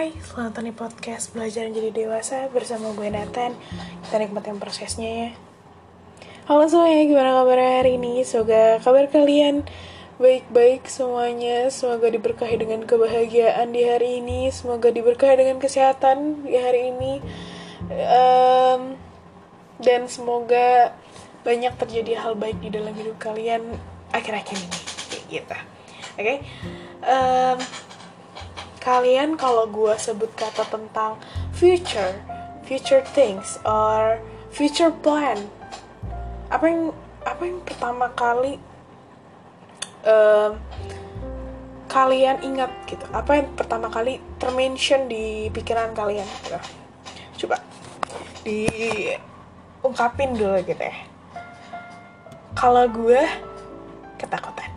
Hai, selamat datang di podcast Belajar Menjadi Dewasa bersama gue Nathan. Kita nikmatin prosesnya ya. Halo semuanya, gimana kabarnya hari ini? Semoga kabar kalian baik-baik semuanya. Semoga diberkahi dengan kebahagiaan di hari ini. Semoga diberkahi dengan kesehatan di hari ini. Um, Dan semoga banyak terjadi hal baik di dalam hidup kalian akhir-akhir ini. Kayak gitu. Oke? Okay? um, kalian kalau gue sebut kata tentang future, future things or future plan, apa yang apa yang pertama kali um, kalian ingat gitu? Apa yang pertama kali termention di pikiran kalian? Gitu. Coba diungkapin dulu gitu ya. Kalau gue ketakutan.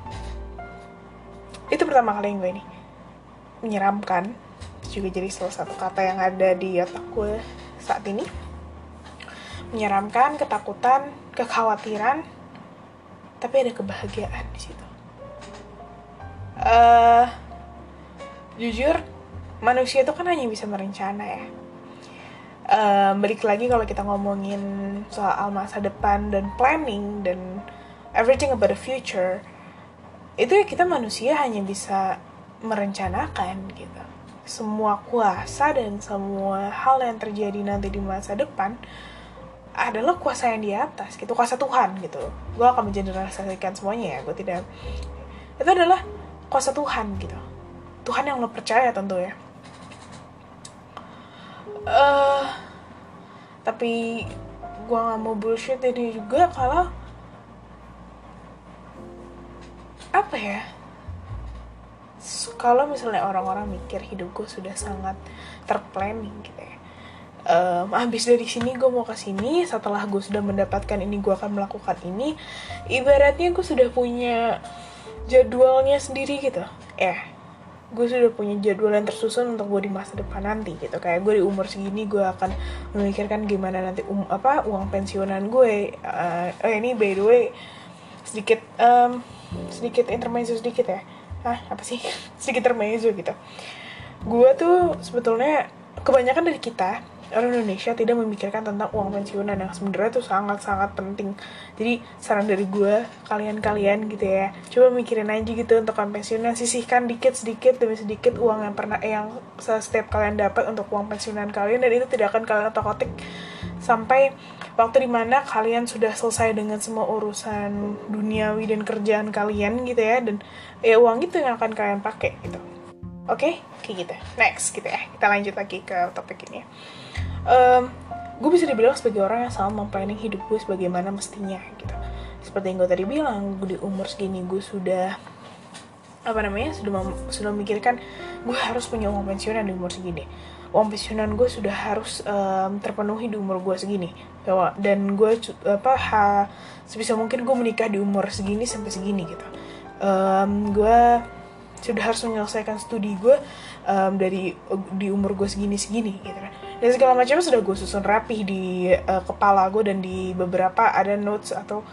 Itu pertama kali yang gue ini menyeramkan. Juga jadi salah satu kata yang ada di otak gue saat ini. Menyeramkan ketakutan kekhawatiran tapi ada kebahagiaan di situ. Uh, jujur manusia itu kan hanya bisa merencana ya. Uh, balik lagi kalau kita ngomongin soal masa depan dan planning dan everything about the future itu ya kita manusia hanya bisa merencanakan gitu. Semua kuasa dan semua hal yang terjadi nanti di masa depan adalah kuasa yang di atas gitu. Kuasa Tuhan gitu. Gue akan mengeneralisasikan semuanya ya gue tidak. Itu adalah kuasa Tuhan gitu. Tuhan yang lo percaya tentu ya uh, tapi gue nggak mau bullshit ini juga kalau apa ya kalau misalnya orang-orang mikir hidup gue sudah sangat terplanning gitu ya. Um, habis dari sini gue mau ke sini setelah gue sudah mendapatkan ini gue akan melakukan ini ibaratnya gue sudah punya jadwalnya sendiri gitu. Eh gue sudah punya jadwal yang tersusun untuk gue di masa depan nanti gitu. Kayak gue di umur segini gue akan memikirkan gimana nanti um, apa uang pensiunan gue uh, oh ini by the way sedikit um, sedikit intermezzo sedikit ya ah apa sih? Sedikit termezo gitu. Gue tuh sebetulnya kebanyakan dari kita orang Indonesia tidak memikirkan tentang uang pensiunan yang sebenarnya tuh sangat-sangat penting. Jadi saran dari gue, kalian-kalian gitu ya, coba mikirin aja gitu untuk uang pensiunan, sisihkan dikit sedikit demi sedikit uang yang pernah yang setiap kalian dapat untuk uang pensiunan kalian dan itu tidak akan kalian otak-otik sampai waktu di mana kalian sudah selesai dengan semua urusan duniawi dan kerjaan kalian gitu ya dan ya uang itu yang akan kalian pakai gitu. Oke? Okay? kayak gitu. Next gitu ya. Kita lanjut lagi ke topik ini um, gue bisa dibilang sebagai orang yang selalu memplanning hidup gue sebagaimana mestinya gitu. Seperti yang gue tadi bilang gue di umur segini gue sudah apa namanya sudah sudah memikirkan gue harus punya uang pensiunan di umur segini uang pensiunan gue sudah harus um, terpenuhi di umur gue segini. Dan gue apa ha, sebisa mungkin gue menikah di umur segini sampai segini gitu. Um, gue sudah harus menyelesaikan studi gue um, dari di umur gue segini segini gitu. Dan segala macam sudah gue susun rapi di uh, kepala gue dan di beberapa ada notes atau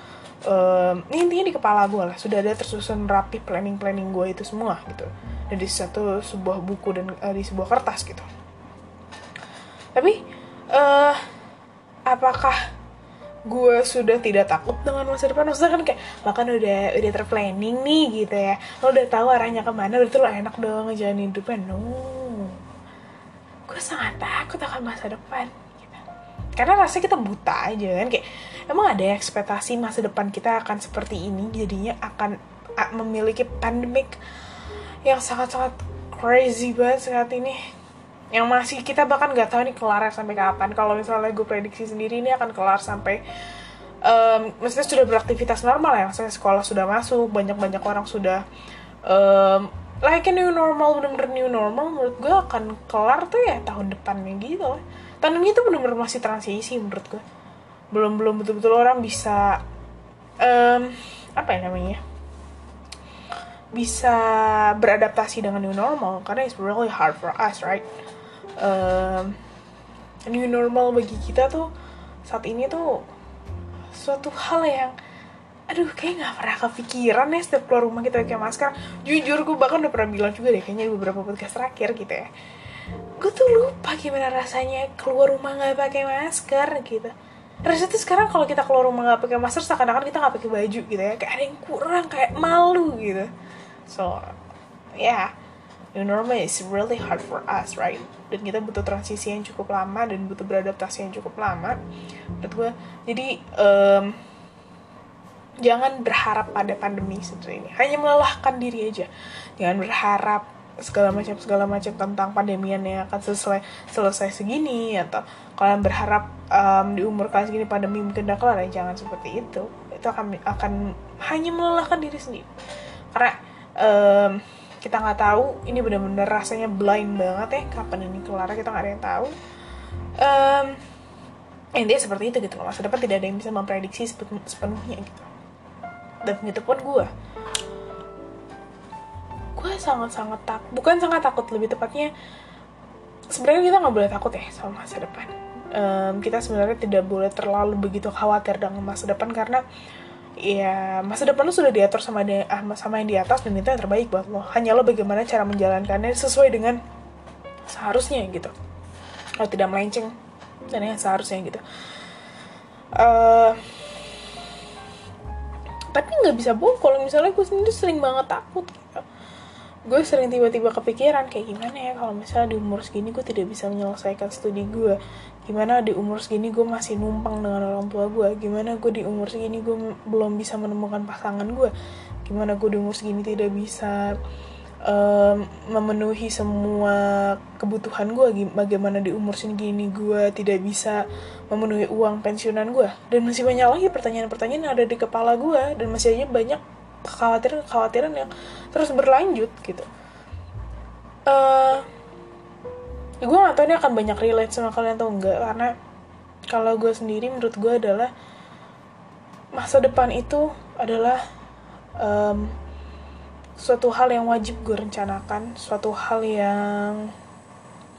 um, intinya di kepala gue lah. Sudah ada tersusun rapi planning planning gue itu semua gitu. Dan di satu sebuah buku dan uh, di sebuah kertas gitu tapi uh, apakah gue sudah tidak takut dengan masa depan? Maksudnya kan kayak lo kan udah udah terplanning nih gitu ya. Lo udah tahu arahnya ke mana tuh lo enak dong ngejalanin hidupnya. No. Gue sangat takut akan masa depan gitu. karena rasanya kita buta aja kan kayak emang ada ekspektasi masa depan kita akan seperti ini? Jadinya akan memiliki pandemik yang sangat-sangat crazy banget saat ini yang masih kita bahkan nggak tahu nih kelar sampai kapan. Kalau misalnya gue prediksi sendiri ini akan kelar sampai um, maksudnya sudah beraktivitas normal ya. Maksudnya sekolah sudah masuk banyak banyak orang sudah um, like a new normal bener-bener new normal menurut gue akan kelar tuh ya tahun depannya gitu tahun ini tuh bener-bener masih transisi menurut gue belum belum betul-betul orang bisa um, apa ya namanya bisa beradaptasi dengan new normal. Karena it's really hard for us right um, new normal bagi kita tuh saat ini tuh suatu hal yang aduh kayak nggak pernah kepikiran ya setiap keluar rumah kita pakai masker. Jujur gue bahkan udah pernah bilang juga deh kayaknya di beberapa podcast terakhir gitu ya. Gue tuh lupa gimana rasanya keluar rumah nggak pakai masker gitu. Rasanya tuh sekarang kalau kita keluar rumah nggak pakai masker seakan-akan kita nggak pakai baju gitu ya. Kayak ada yang kurang kayak malu gitu. So yeah new normal is really hard for us right? Dan kita butuh transisi yang cukup lama dan butuh beradaptasi yang cukup lama. Menurut gue jadi um, jangan berharap pada pandemi seperti ini. Hanya melelahkan diri aja. Jangan berharap segala macam segala macam tentang pandemian yang akan selesai selesai segini atau kalian berharap um, di umur kalian segini pandemi mungkin udah kelar ya jangan seperti itu. Itu akan akan hanya melelahkan diri sendiri. Karena um, kita nggak tahu ini benar-benar rasanya blind banget ya kapan ini kelar kita nggak ada yang tahu. Um, intinya seperti itu gitu loh masa depan tidak ada yang bisa memprediksi sepenuhnya gitu. Dan begitu pun gue gue sangat-sangat tak bukan sangat takut lebih tepatnya sebenarnya kita nggak boleh takut ya sama masa depan. Um, kita sebenarnya tidak boleh terlalu begitu khawatir dengan masa depan karena ya masa depan lo sudah diatur sama dia ah, sama yang di atas dan itu yang terbaik buat lo. Hanya lo bagaimana cara menjalankannya sesuai dengan seharusnya gitu. Lo tidak melenceng dan yang seharusnya gitu. Uh, tapi nggak bisa bohong kalau misalnya gue sendiri sering banget takut gitu. Gue sering tiba-tiba kepikiran kayak gimana ya kalau misalnya di umur segini gue tidak bisa menyelesaikan studi gue gimana di umur segini gue masih numpang dengan orang tua gue gimana gue di umur segini gue belum bisa menemukan pasangan gue gimana gue di umur segini tidak bisa um, memenuhi semua kebutuhan gue bagaimana di umur segini gue tidak bisa memenuhi uang pensiunan gue dan masih banyak lagi pertanyaan-pertanyaan yang ada di kepala gue dan masih aja banyak kekhawatiran-kekhawatiran yang terus berlanjut gitu. Uh, ya gue gak tau ini akan banyak relate sama kalian atau enggak karena kalau gue sendiri menurut gue adalah masa depan itu adalah um, suatu hal yang wajib gue rencanakan suatu hal yang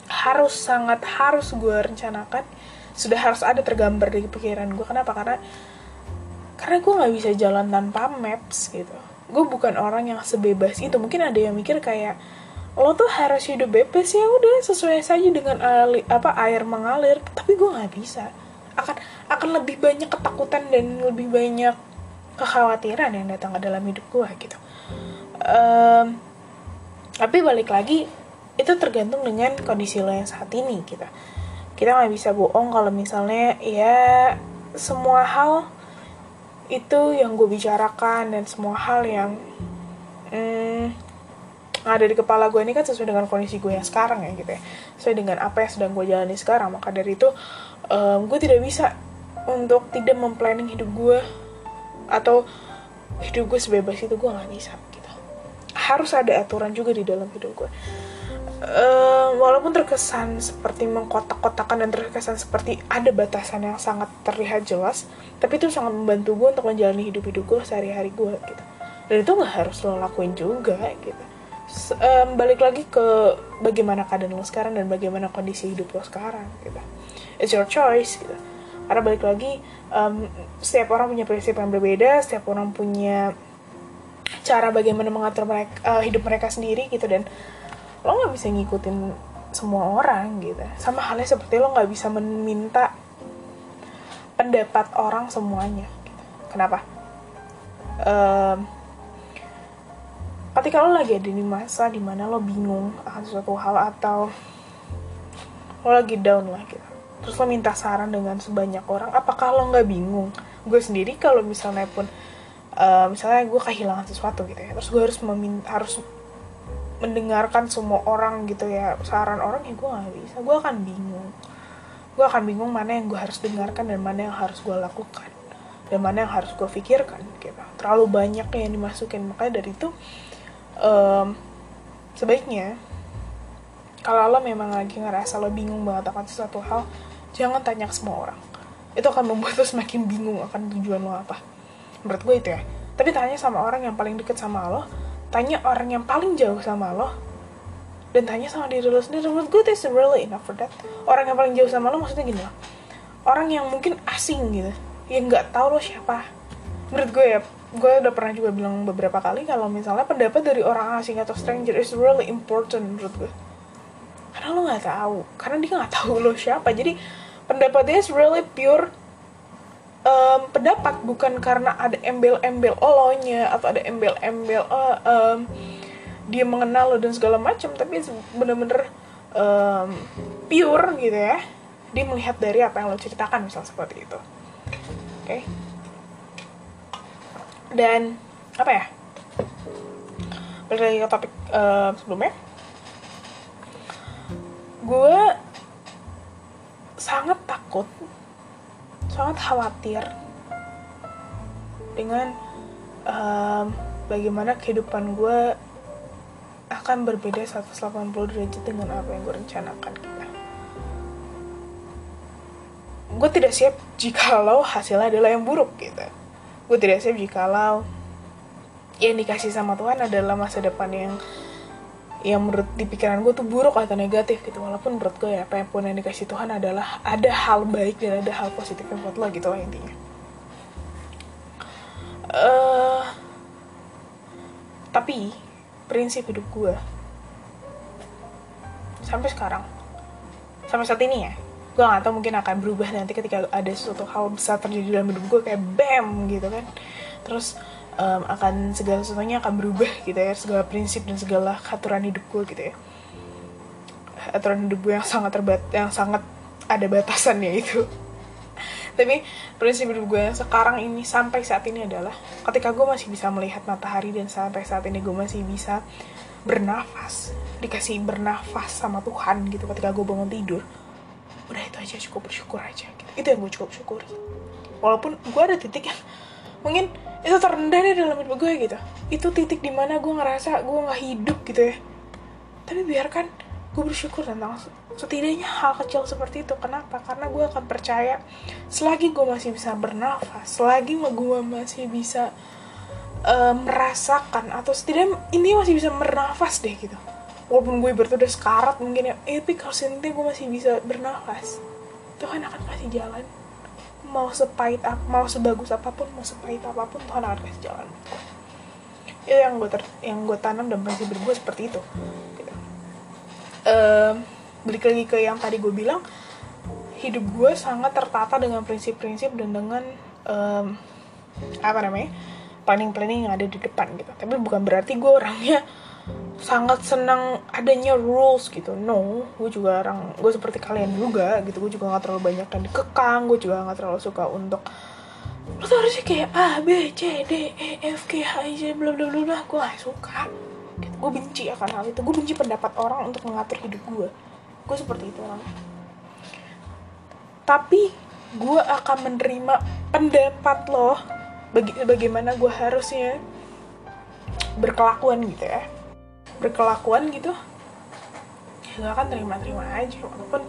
harus sangat harus gue rencanakan sudah harus ada tergambar di pikiran gue kenapa? Karena karena gue nggak bisa jalan tanpa maps gitu. Gue bukan orang yang sebebas itu. Mungkin ada yang mikir kayak lo tuh harus hidup bebas ya udah sesuai saja dengan ali, apa air mengalir. Tapi gue nggak bisa. Akan akan lebih banyak ketakutan dan lebih banyak kekhawatiran yang datang ke dalam hidup gue gitu. Um, tapi balik lagi itu tergantung dengan kondisi lo yang saat ini gitu. Kita nggak bisa bohong kalau misalnya ya semua hal itu yang gue bicarakan dan semua hal yang hmm, yang ada di kepala gue ini kan sesuai dengan kondisi gue yang sekarang ya gitu ya. Sesuai dengan apa yang sedang gue jalani sekarang. Maka dari itu um, gue tidak bisa untuk tidak memplanning hidup gue atau hidup gue sebebas itu gue nggak bisa gitu. Harus ada aturan juga di dalam hidup gue. Um, walaupun terkesan seperti mengkotak-kotakan dan terkesan seperti ada batasan yang sangat terlihat jelas tapi itu sangat membantu gue untuk menjalani hidup-hidup gue sehari-hari gue gitu. Dan itu nggak harus lo lakuin juga gitu um, balik lagi ke bagaimana keadaan lo sekarang dan bagaimana kondisi hidup lo sekarang gitu. It's your choice gitu. Karena balik lagi um, setiap orang punya prinsip yang berbeda setiap orang punya cara bagaimana mengatur mereka uh, hidup mereka sendiri gitu. Dan lo nggak bisa ngikutin semua orang gitu. Sama halnya seperti lo nggak bisa meminta pendapat orang semuanya gitu. kenapa? Um, ketika lo lagi ada di masa di mana lo bingung akan suatu hal atau lo lagi down lah gitu. Terus lo minta saran dengan sebanyak orang apakah lo nggak bingung? Gue sendiri kalau misalnya pun uh, misalnya gue kehilangan sesuatu gitu ya terus gue harus meminta harus mendengarkan semua orang gitu ya saran orang ya gue nggak bisa. Gue akan bingung. Gue akan bingung mana yang gue harus dengarkan dan mana yang harus gue lakukan. Dan mana yang harus gue pikirkan gitu. Terlalu banyak yang dimasukin. Makanya dari itu um, sebaiknya kalau lo memang lagi ngerasa lo bingung banget akan sesuatu hal jangan tanya ke semua orang. Itu akan membuat lo semakin bingung akan tujuan lo apa. Menurut gue itu ya. Tapi tanya sama orang yang paling deket sama lo tanya orang yang paling jauh sama lo dan tanya sama diri lo sendiri. Menurut gue itu really enough for that. Orang yang paling jauh sama lo maksudnya gini loh. Orang yang mungkin asing gitu yang nggak tahu lo siapa. Menurut gue ya gue udah pernah juga bilang beberapa kali kalau misalnya pendapat dari orang asing atau stranger is really important menurut gue karena lo nggak tahu karena dia nggak tahu lo siapa. Jadi pendapatnya is really pure um, pendapat bukan karena ada embel-embel olonya atau ada embel-embel uh, um, dia mengenal lo dan segala macam tapi bener-bener um, pure gitu ya. Dia melihat dari apa yang lo ceritakan misal seperti itu. Oke? okay? Dan apa ya balik lagi ke topik uh, sebelumnya gue sangat takut sangat khawatir dengan um, bagaimana kehidupan gue akan berbeda 180 derajat dengan apa yang gue rencanakan. Gue tidak siap jikalau hasilnya adalah yang buruk gitu. Gue tidak siap jikalau yang dikasih sama Tuhan adalah masa depan yang yang menurut di pikiran gue tuh buruk atau negatif gitu. Walaupun menurut gue ya apa yang dikasih Tuhan adalah ada hal baik dan ada hal positif yang buat lo gitu lah intinya. Uh, tapi prinsip hidup gue sampai sekarang sampai saat ini ya gue gak tau mungkin akan berubah nanti ketika ada sesuatu hal besar terjadi dalam hidup gue kayak bam gitu kan. Terus um, akan segala sesuatunya akan berubah gitu ya segala prinsip dan segala aturan hidup gue gitu ya. Aturan hidup gue yang sangat terbat yang sangat ada batasannya itu. Tapi prinsip hidup gue yang sekarang ini sampai saat ini adalah ketika gue masih bisa melihat matahari dan sampai saat ini gue masih bisa bernafas dikasih bernafas sama Tuhan gitu ketika gue bangun tidur aja cukup bersyukur aja gitu. itu yang gue cukup syukuri walaupun gue ada titik yang mungkin itu terendah deh dalam hidup gue gitu. Itu titik di mana gue ngerasa gue nggak hidup gitu ya. Tapi biarkan gue bersyukur tentang setidaknya hal kecil seperti itu. Kenapa? Karena gue akan percaya selagi gue masih bisa bernafas selagi gue masih bisa uh, merasakan atau setidaknya ini masih bisa bernafas deh gitu walaupun gue bertudah sekarat mungkin ya. Eh, tapi kalau gue masih bisa bernafas. Tuhan akan kasih jalan. Mau sepahit apa mau sebagus apa pun mau sepahit apa pun Tuhan akan kasih jalan. Itu yang gue ter yang gue tanam dan prinsip gue seperti itu. Gitu. um, balik lagi ke yang tadi gue bilang hidup gue sangat tertata dengan prinsip-prinsip dan dengan um, apa namanya planning-planning yang ada di depan gitu. Tapi bukan berarti gue orangnya sangat senang adanya rules gitu. No gue juga orang gue seperti kalian juga gitu. Gue juga nggak terlalu banyak dan dikekang gue juga nggak terlalu suka untuk lo tuh harusnya kayak A B C D E F G H I J bla bla bla gue gak suka. Gitu. gue benci akan hal itu. Gue benci pendapat orang untuk mengatur hidup gue gue seperti itu orang. Tapi gue akan menerima pendapat lo baga bagaimana gue harusnya berkelakuan gitu ya berkelakuan gitu ya gak akan terima-terima aja. Walaupun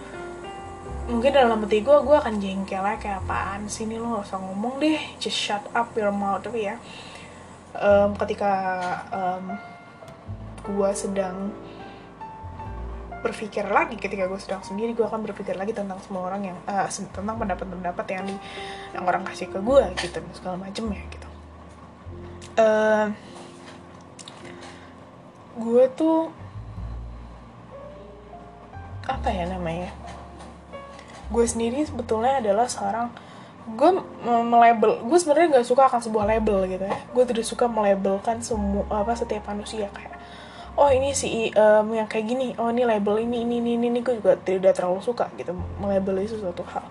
mungkin dalam hati gue gue akan jengkel aja kayak apaan sih ini lo gak usah ngomong deh. Just shut up your mouth tapi ya. Um, ketika um, gue sedang berpikir lagi ketika gue sedang sendiri gue akan berpikir lagi tentang semua orang yang uh, tentang pendapat-pendapat yang di yang orang kasih ke gue gitu segala macem ya gitu gue tuh apa ya namanya? Gue sendiri sebetulnya adalah seorang gue melabel gue sebenarnya nggak suka akan sebuah label gitu ya. Gue tidak suka melabelkan semua apa setiap manusia kayak oh ini si um, yang kayak gini. Oh ini label ini ini ini ini, gue juga tidak terlalu suka gitu melabeli sesuatu hal.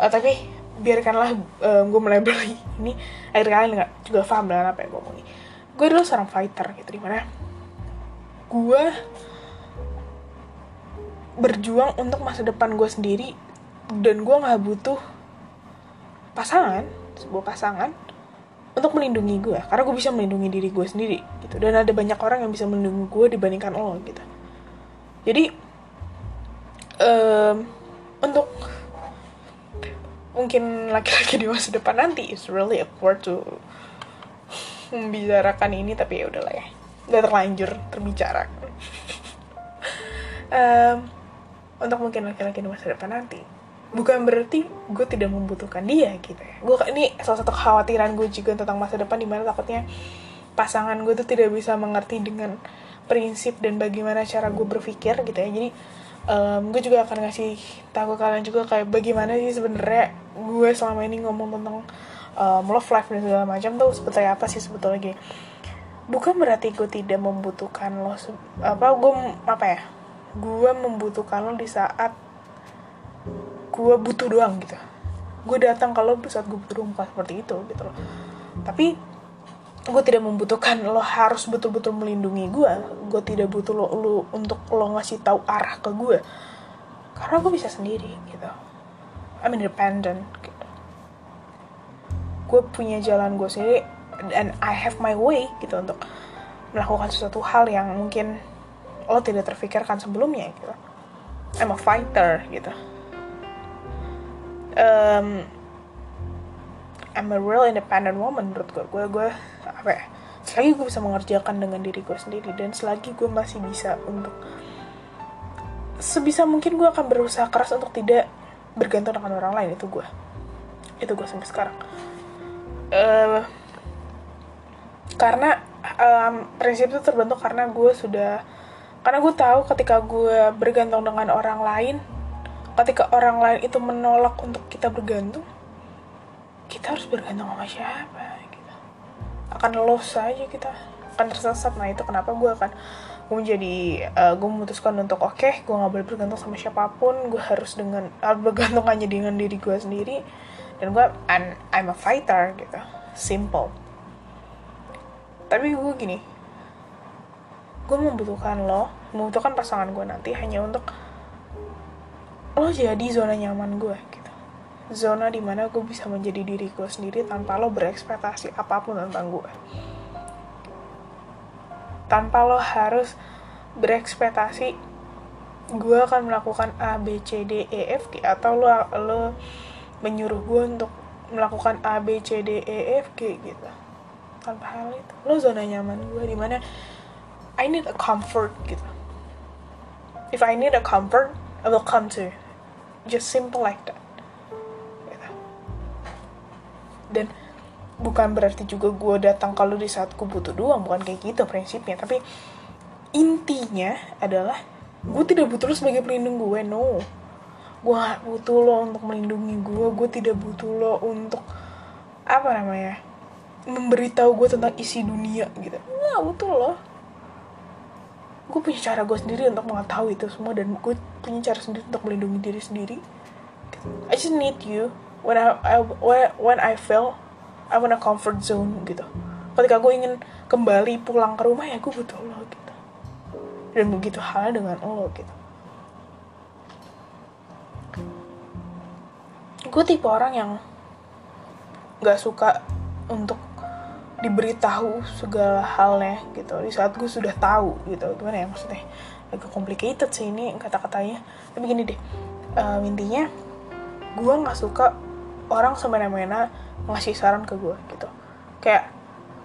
Uh, tapi biarkanlah um, gue melabeli ini. Akhirnya kalian nggak juga paham dengan apa yang gue omongin. Gue adalah seorang fighter gitu di mana gue berjuang untuk masa depan gue sendiri dan gue nggak butuh pasangan sebuah pasangan untuk melindungi gue karena gue bisa melindungi diri gue sendiri gitu. Dan ada banyak orang yang bisa melindungi gue dibandingkan lo gitu. Jadi um, untuk mungkin laki-laki di masa depan nanti is really awkward to membicarakan ini tapi ya udahlah ya udah terlanjur terbicara. Um, untuk mungkin laki-laki di masa depan nanti. Bukan berarti gue tidak membutuhkan dia gitu ya. Gue ini salah satu kekhawatiran gue juga tentang masa depan di mana takutnya pasangan gue tuh tidak bisa mengerti dengan prinsip dan bagaimana cara gue berpikir gitu ya. Jadi um, gue juga akan ngasih tahu kalian juga kayak bagaimana sih sebenarnya gue selama ini ngomong tentang um, love life dan segala macam tuh seperti apa sih sebetulnya bukan berarti gue tidak membutuhkan lo apa gue apa ya gue membutuhkan lo di saat gue butuh doang gitu. Gue datang kalau saat gue butuh doang seperti itu gitu loh. Tapi gue tidak membutuhkan lo harus betul-betul melindungi gue gue tidak butuh lo, lo untuk lo ngasih tahu arah ke gue karena gue bisa sendiri gitu. I'm independent gitu. Gue punya jalan gue sendiri dan I have my way gitu untuk melakukan sesuatu hal yang mungkin lo tidak terfikirkan sebelumnya gitu. I'm a fighter gitu. Um, I'm a real independent woman menurut gue. Gue gue apa ya selagi gue bisa mengerjakan dengan diri gue sendiri dan selagi gue masih bisa untuk sebisa mungkin gue akan berusaha keras untuk tidak bergantung dengan orang lain itu gue. Itu gue sampai sekarang. Uh, karena um, prinsip itu terbentuk karena gue sudah karena gue tahu ketika gue bergantung dengan orang lain ketika orang lain itu menolak untuk kita bergantung kita harus bergantung sama siapa gitu. akan loss aja kita akan tersesat. Nah itu kenapa gue akan gue menjadi uh, gue memutuskan untuk oke okay, gue nggak boleh bergantung sama siapa pun. Gue harus dengan uh, bergantung hanya dengan diri gue sendiri. Dan gue I'm, I'm a fighter gitu. Simple tapi gue gini gue membutuhkan lo membutuhkan pasangan gue nanti hanya untuk lo jadi zona nyaman gue gitu. Zona di mana gue bisa menjadi diri gue sendiri tanpa lo berekspektasi apa pun tentang gue. Tanpa lo harus berekspektasi gue akan melakukan A B C D E F G atau lo lo menyuruh gue untuk melakukan A B C D E F G gitu tanpa hal itu. Lo zona nyaman gue di mana I need a comfort gitu. If I need a comfort I will come to just simple like that. Gitu. dan bukan berarti juga gue datang kalau di saat gue butuh doang bukan kayak gitu prinsipnya. Tapi intinya adalah gue tidak butuh lo sebagai pelindung gue no. Gue gak butuh lo untuk melindungi gue gue tidak butuh lo untuk apa namanya memberitahu gue tentang isi dunia gitu. Nggak butuh lo gue punya cara gue sendiri untuk mengetahui itu semua dan gue punya cara sendiri untuk melindungi diri sendiri. I just need you. When I, I when I feel I want a comfort zone gitu. Ketika gue ingin kembali pulang ke rumah ya gue butuh lo gitu. Dan begitu hal dengan lo gitu. Gue tipe orang yang gak suka untuk diberitahu segala halnya gitu. Di saat gue sudah tahu gitu gimana ya maksudnya? Agak complicated sih ini kata-katanya. Tapi gini deh uh, intinya gue nggak suka orang semena-mena ngasih saran ke gue gitu. Kayak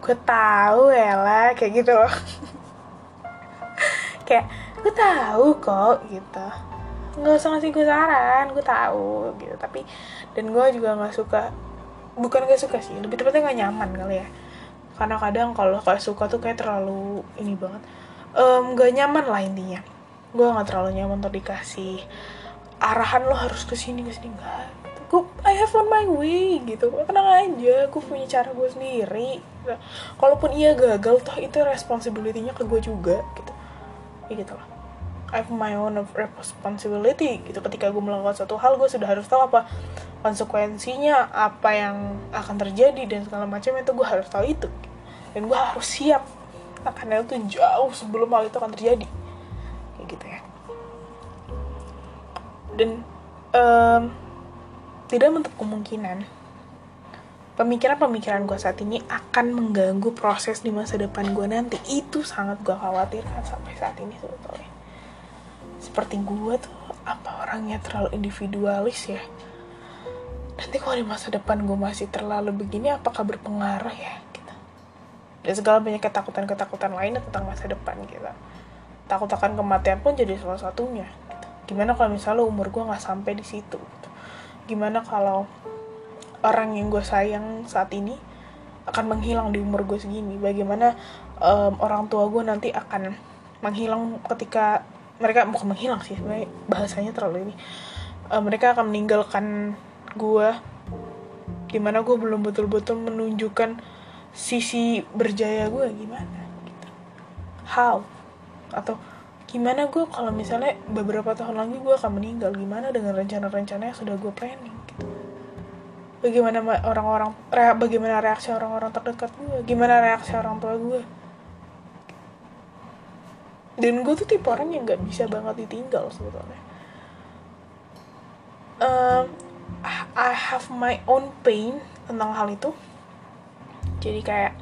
gue tahu ya lah kayak gitu loh. Kayak gue tahu kok gitu. Nggak usah ngasih gue saran gue tahu gitu. Tapi dan gue juga nggak suka bukan gak suka sih lebih tepatnya nggak nyaman kali ya karena kadang kalau kayak suka tuh kayak terlalu ini banget. Um, gak nyaman lah intinya. Gue gak terlalu nyaman untuk dikasih arahan lo harus ke sini ke sini. Enggak gue I have on my way gitu. Tenang aja gue punya cara gue sendiri. Kalaupun ia gagal toh itu responsibility-nya ke gue juga gitu. Ya gitu lah. I have my own responsibility gitu. Ketika gue melakukan satu hal gue sudah harus tahu apa konsekuensinya apa yang akan terjadi dan segala macam itu gue harus tahu itu dan gue harus siap. Akan itu jauh sebelum hal itu akan terjadi. Kayak gitu ya. Dan um, tidak menutup kemungkinan pemikiran-pemikiran gue saat ini akan mengganggu proses di masa depan gue nanti. Itu sangat gue khawatirkan sampai saat ini sebetulnya. Seperti gue tuh apa orangnya terlalu individualis ya? Nanti kalau di masa depan gue masih terlalu begini apakah berpengaruh ya dan segala banyak ketakutan-ketakutan lainnya tentang masa depan gitu takut akan kematian pun jadi salah satunya gitu. gimana kalau misalnya umur gue nggak sampai di situ gitu. gimana kalau orang yang gue sayang saat ini akan menghilang di umur gue segini bagaimana um, orang tua gue nanti akan menghilang ketika mereka bukan menghilang sih bahasanya terlalu ini uh, mereka akan meninggalkan gue di mana gue belum betul-betul menunjukkan sisi berjaya gue gimana gitu. how? Atau gimana gue kalau misalnya beberapa tahun lagi gue akan meninggal? Gimana dengan rencana-rencana yang sudah gue planning gitu? Bagaimana orang-orang rea, bagaimana reaksi orang-orang terdekat gue? Gimana reaksi orang tua gue? Dan gue tuh tipe orang yang nggak bisa banget ditinggal sebetulnya. Um, I have my own pain tentang hal itu jadi kayak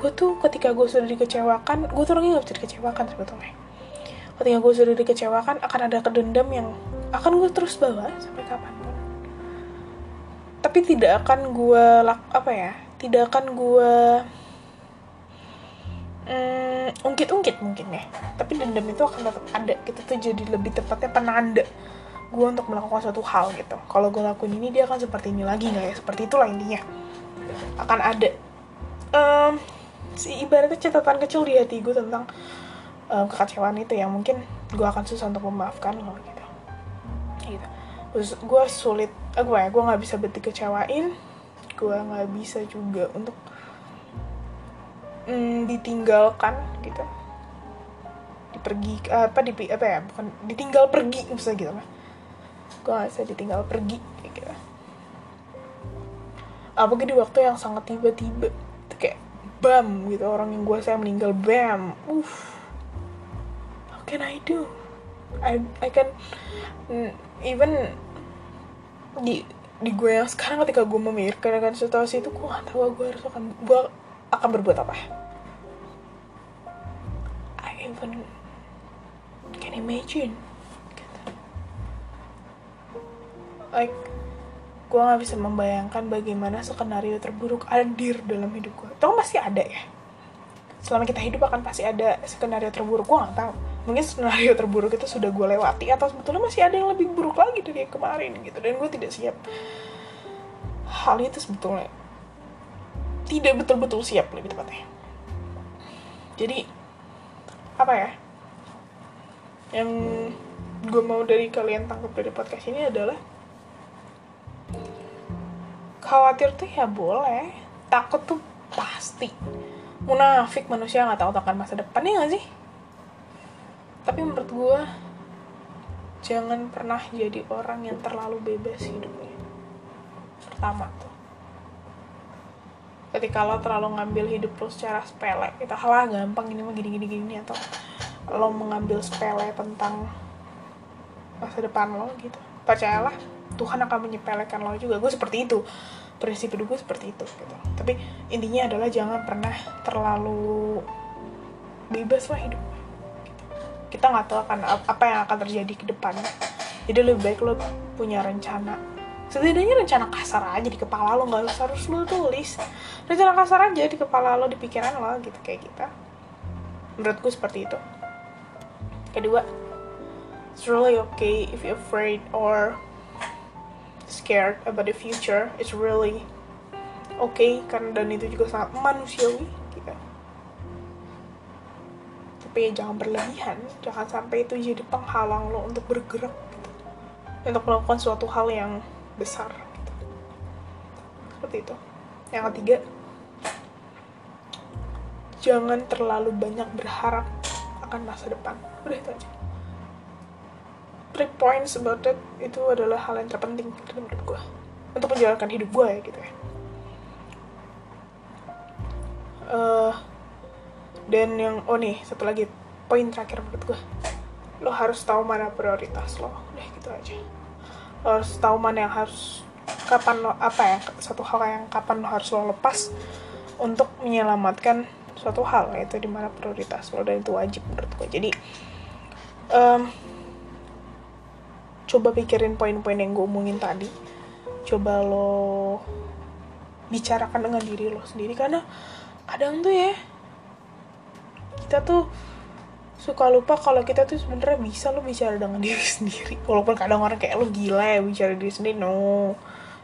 gue tuh ketika gue sudah dikecewakan gue tuh orangnya gak bisa dikecewakan sebetulnya. Ketika gue sudah dikecewakan akan ada kedendam yang akan gue terus bawa sampai kapan pun. Tapi tidak akan gue lak apa ya tidak akan gue mm, ungkit-ungkit mungkin ya. Tapi dendam itu akan tetap ada kita tuh jadi lebih tepatnya penanda gue untuk melakukan suatu hal gitu. Kalau gue lakuin ini dia akan seperti ini lagi nggak ya? Seperti itulah intinya akan ada um, si ibaratnya catatan kecil di hati gue tentang um, kekecewaan itu yang mungkin gue akan susah untuk memaafkan lo gitu. Gitu. Terus gue sulit eh, gue ya gue nggak bisa berarti kecewain gue nggak bisa juga untuk mm, ditinggalkan gitu. Dipergi apa di apa ya bukan ditinggal pergi misalnya gitu lah. Gue gak bisa ditinggal pergi kayak gitu apalagi di waktu yang sangat tiba-tiba kayak bam gitu orang yang gue saya meninggal bam uff. How can I do? I I can mm, even di di gue yang sekarang ketika gue memikirkan akan situasi itu gue gak tahu gue harus akan gue akan berbuat apa. I even can imagine. Like gue nggak bisa membayangkan bagaimana skenario terburuk hadir dalam hidup gue tau pasti ada ya. Selama kita hidup akan pasti ada skenario terburuk gue nggak tahu. Mungkin skenario terburuk itu sudah gue lewati atau sebetulnya masih ada yang lebih buruk lagi dari yang kemarin gitu. Dan gue tidak siap hal itu sebetulnya. Tidak betul-betul siap lebih tepatnya. Jadi apa ya? Yang gue mau dari kalian tangkap dari podcast ini adalah khawatir tuh ya boleh. Takut tuh pasti. Munafik manusia nggak tahu akan masa depan ya gak sih? Tapi menurut gue jangan pernah jadi orang yang terlalu bebas hidupnya. Pertama tuh. Ketika lo terlalu ngambil hidup lo secara sepele kita halah gampang ini mah gini gini gini atau lo mengambil sepele tentang masa depan lo gitu. Percayalah Tuhan akan menyepelekan lo juga. Gue seperti itu prinsip hidup gue seperti itu gitu. Tapi intinya adalah jangan pernah terlalu bebas lah hidup. Gitu. kita nggak tahu akan apa yang akan terjadi ke depan. Jadi lebih baik lo punya rencana. Setidaknya rencana kasar aja di kepala lo nggak harus lo tulis. Rencana kasar aja di kepala lo di pikiran lo gitu kayak kita menurut gue seperti itu. Kedua it's really okay if you're afraid or scared about the future. It's really okay kan dan itu juga sangat manusiawi gitu. Tapi ya jangan berlebihan. Jangan sampai itu jadi penghalang lo untuk bergerak gitu. untuk melakukan suatu hal yang besar gitu. seperti itu. Yang ketiga jangan terlalu banyak berharap akan masa depan. Udah itu aja three points about that itu adalah hal yang terpenting menurut gue untuk menjalankan hidup gue ya gitu ya. Uh, dan yang oh nih satu lagi poin terakhir menurut gue lo harus tahu mana prioritas lo udah gitu aja. Lo harus tahu mana yang harus kapan lo apa ya satu hal yang kapan lo harus lo lepas untuk menyelamatkan suatu hal yaitu di mana prioritas lo dan itu wajib menurut gue jadi um, coba pikirin poin-poin yang gue omongin tadi. Coba lo bicarakan dengan diri lo sendiri. Karena kadang tuh ya kita tuh suka lupa kalau kita tuh sebenarnya bisa lo bicara dengan diri sendiri. Walaupun kadang orang kayak lo gila ya bicara diri sendiri. No.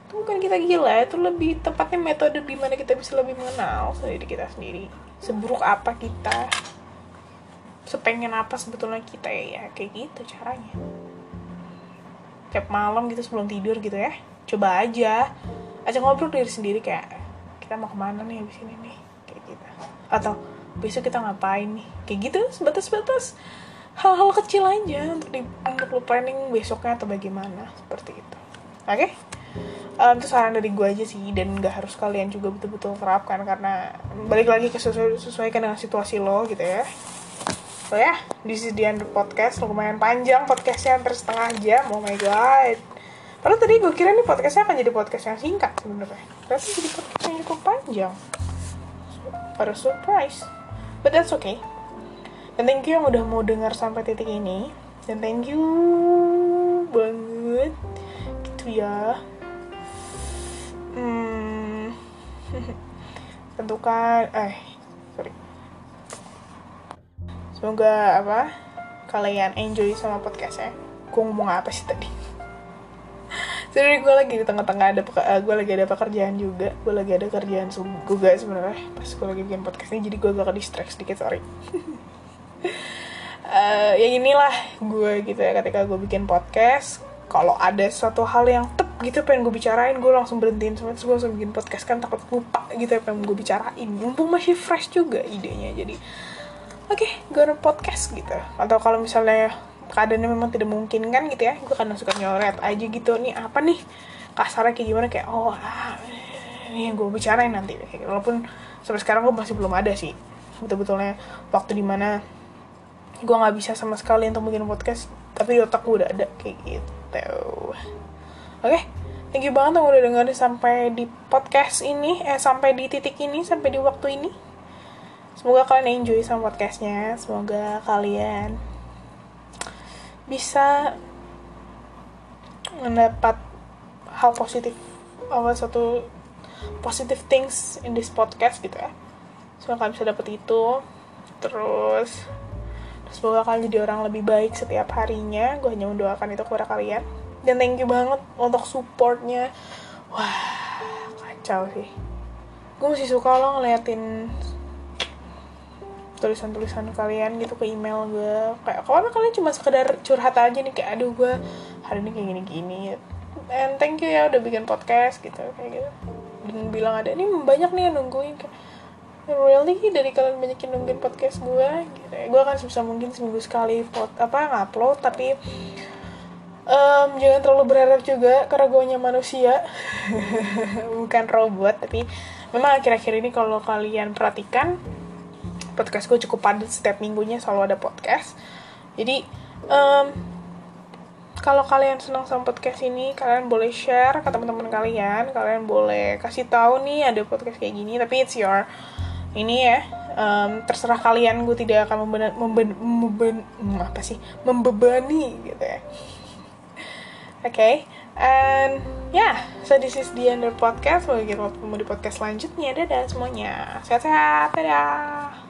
Itu bukan kita gila itu lebih tepatnya metode di mana kita bisa lebih mengenal sendiri kita sendiri. Seburuk apa kita sepengen apa sebetulnya kita ya, ya kayak gitu caranya tiap malam gitu sebelum tidur gitu ya. Coba aja. Aja ngobrol diri sendiri kayak kita mau ke mana nih abis ini nih? Kayak gitu. Atau besok kita ngapain nih? Kayak gitu sebatas-batas hal-hal kecil aja untuk di, untuk lu planning besoknya atau bagaimana seperti itu. Oke? Okay? um, itu saran dari gue aja sih dan nggak harus kalian juga betul-betul terapkan karena balik lagi ke sesuai, dengan situasi lo gitu ya So ya, the end of podcast. Lumayan panjang podcastnya hampir setengah jam. Oh my god. Padahal tadi gue kira nih podcastnya akan jadi podcast yang singkat sebenarnya. Tapi jadi podcast yang cukup panjang. Pada surprise. But that's okay. Dan thank you yang udah mau dengar sampai titik ini. Dan thank you banget. Gitu ya. Hmm. Tentukan, eh, sorry semoga apa kalian enjoy sama podcastnya. Gue ngomong apa sih tadi? Jadi gue lagi di tengah-tengah ada uh, gue lagi ada pekerjaan juga. Gue lagi ada kerjaan juga sebenarnya. Pas gue lagi bikin podcast ini jadi gue agak distract sedikit sorry. Uh, ya inilah gue gitu ya ketika gue bikin podcast. Kalau ada suatu hal yang tep gitu pengen gue bicarain gue langsung berhentiin semua terus gue langsung bikin podcast. Kan takut lupa gitu ya pengen gue bicarain. Mumpung masih fresh juga idenya jadi oke okay, gue podcast gitu. Atau kalau misalnya keadaannya memang tidak mungkin kan gitu ya gue kadang suka nyoret aja gitu. Nih apa nih? Kasarnya kayak gimana? Kayak oh ah, ini yang gue bicarain nanti. Walaupun sampai sekarang gue masih belum ada sih. Betul-betulnya waktu di mana gue nggak bisa sama sekali untuk bikin podcast tapi di otak gue udah ada kayak gitu. Oke okay? thank you banget yang udah dengerin sampai di podcast ini eh sampai di titik ini sampai di waktu ini Semoga kalian enjoy sama podcastnya. Semoga kalian bisa mendapat hal positif apa satu positive things in this podcast gitu ya. Semoga kalian bisa dapat itu. Terus semoga kalian jadi orang lebih baik setiap harinya. Gue hanya mendoakan itu kepada kalian. Dan thank you banget untuk supportnya. Wah, kacau sih. Gue masih suka lo ngeliatin tulisan-tulisan kalian gitu ke email gue. Kayak kalau kalian cuma sekedar curhat aja nih kayak aduh gue hari ini kayak gini-gini. And thank you ya udah bikin podcast gitu kayak gitu. Dan bilang ada ini banyak nih yang nungguin kayak really? Dari kalian banyak yang nungguin podcast gue? Gitu. Ya. gue akan sebisa mungkin seminggu sekali pot apa ngupload tapi um, jangan terlalu berharap juga karena gue hanya manusia. Bukan robot tapi memang akhir-akhir ini kalau kalian perhatikan podcast gue cukup padat setiap minggunya selalu ada podcast. Jadi um, kalau kalian senang sama podcast ini kalian boleh share ke teman-teman kalian. Kalian boleh kasih tahu nih ada podcast kayak gini tapi it's your ini ya. Um, terserah kalian gue tidak akan memben, memben, memben, apa sih? Membebani gitu ya. Oke okay. and yeah so this is the end of podcast. Semoga kita ketemu di podcast selanjutnya. Dadah semuanya. Sehat-sehat dadah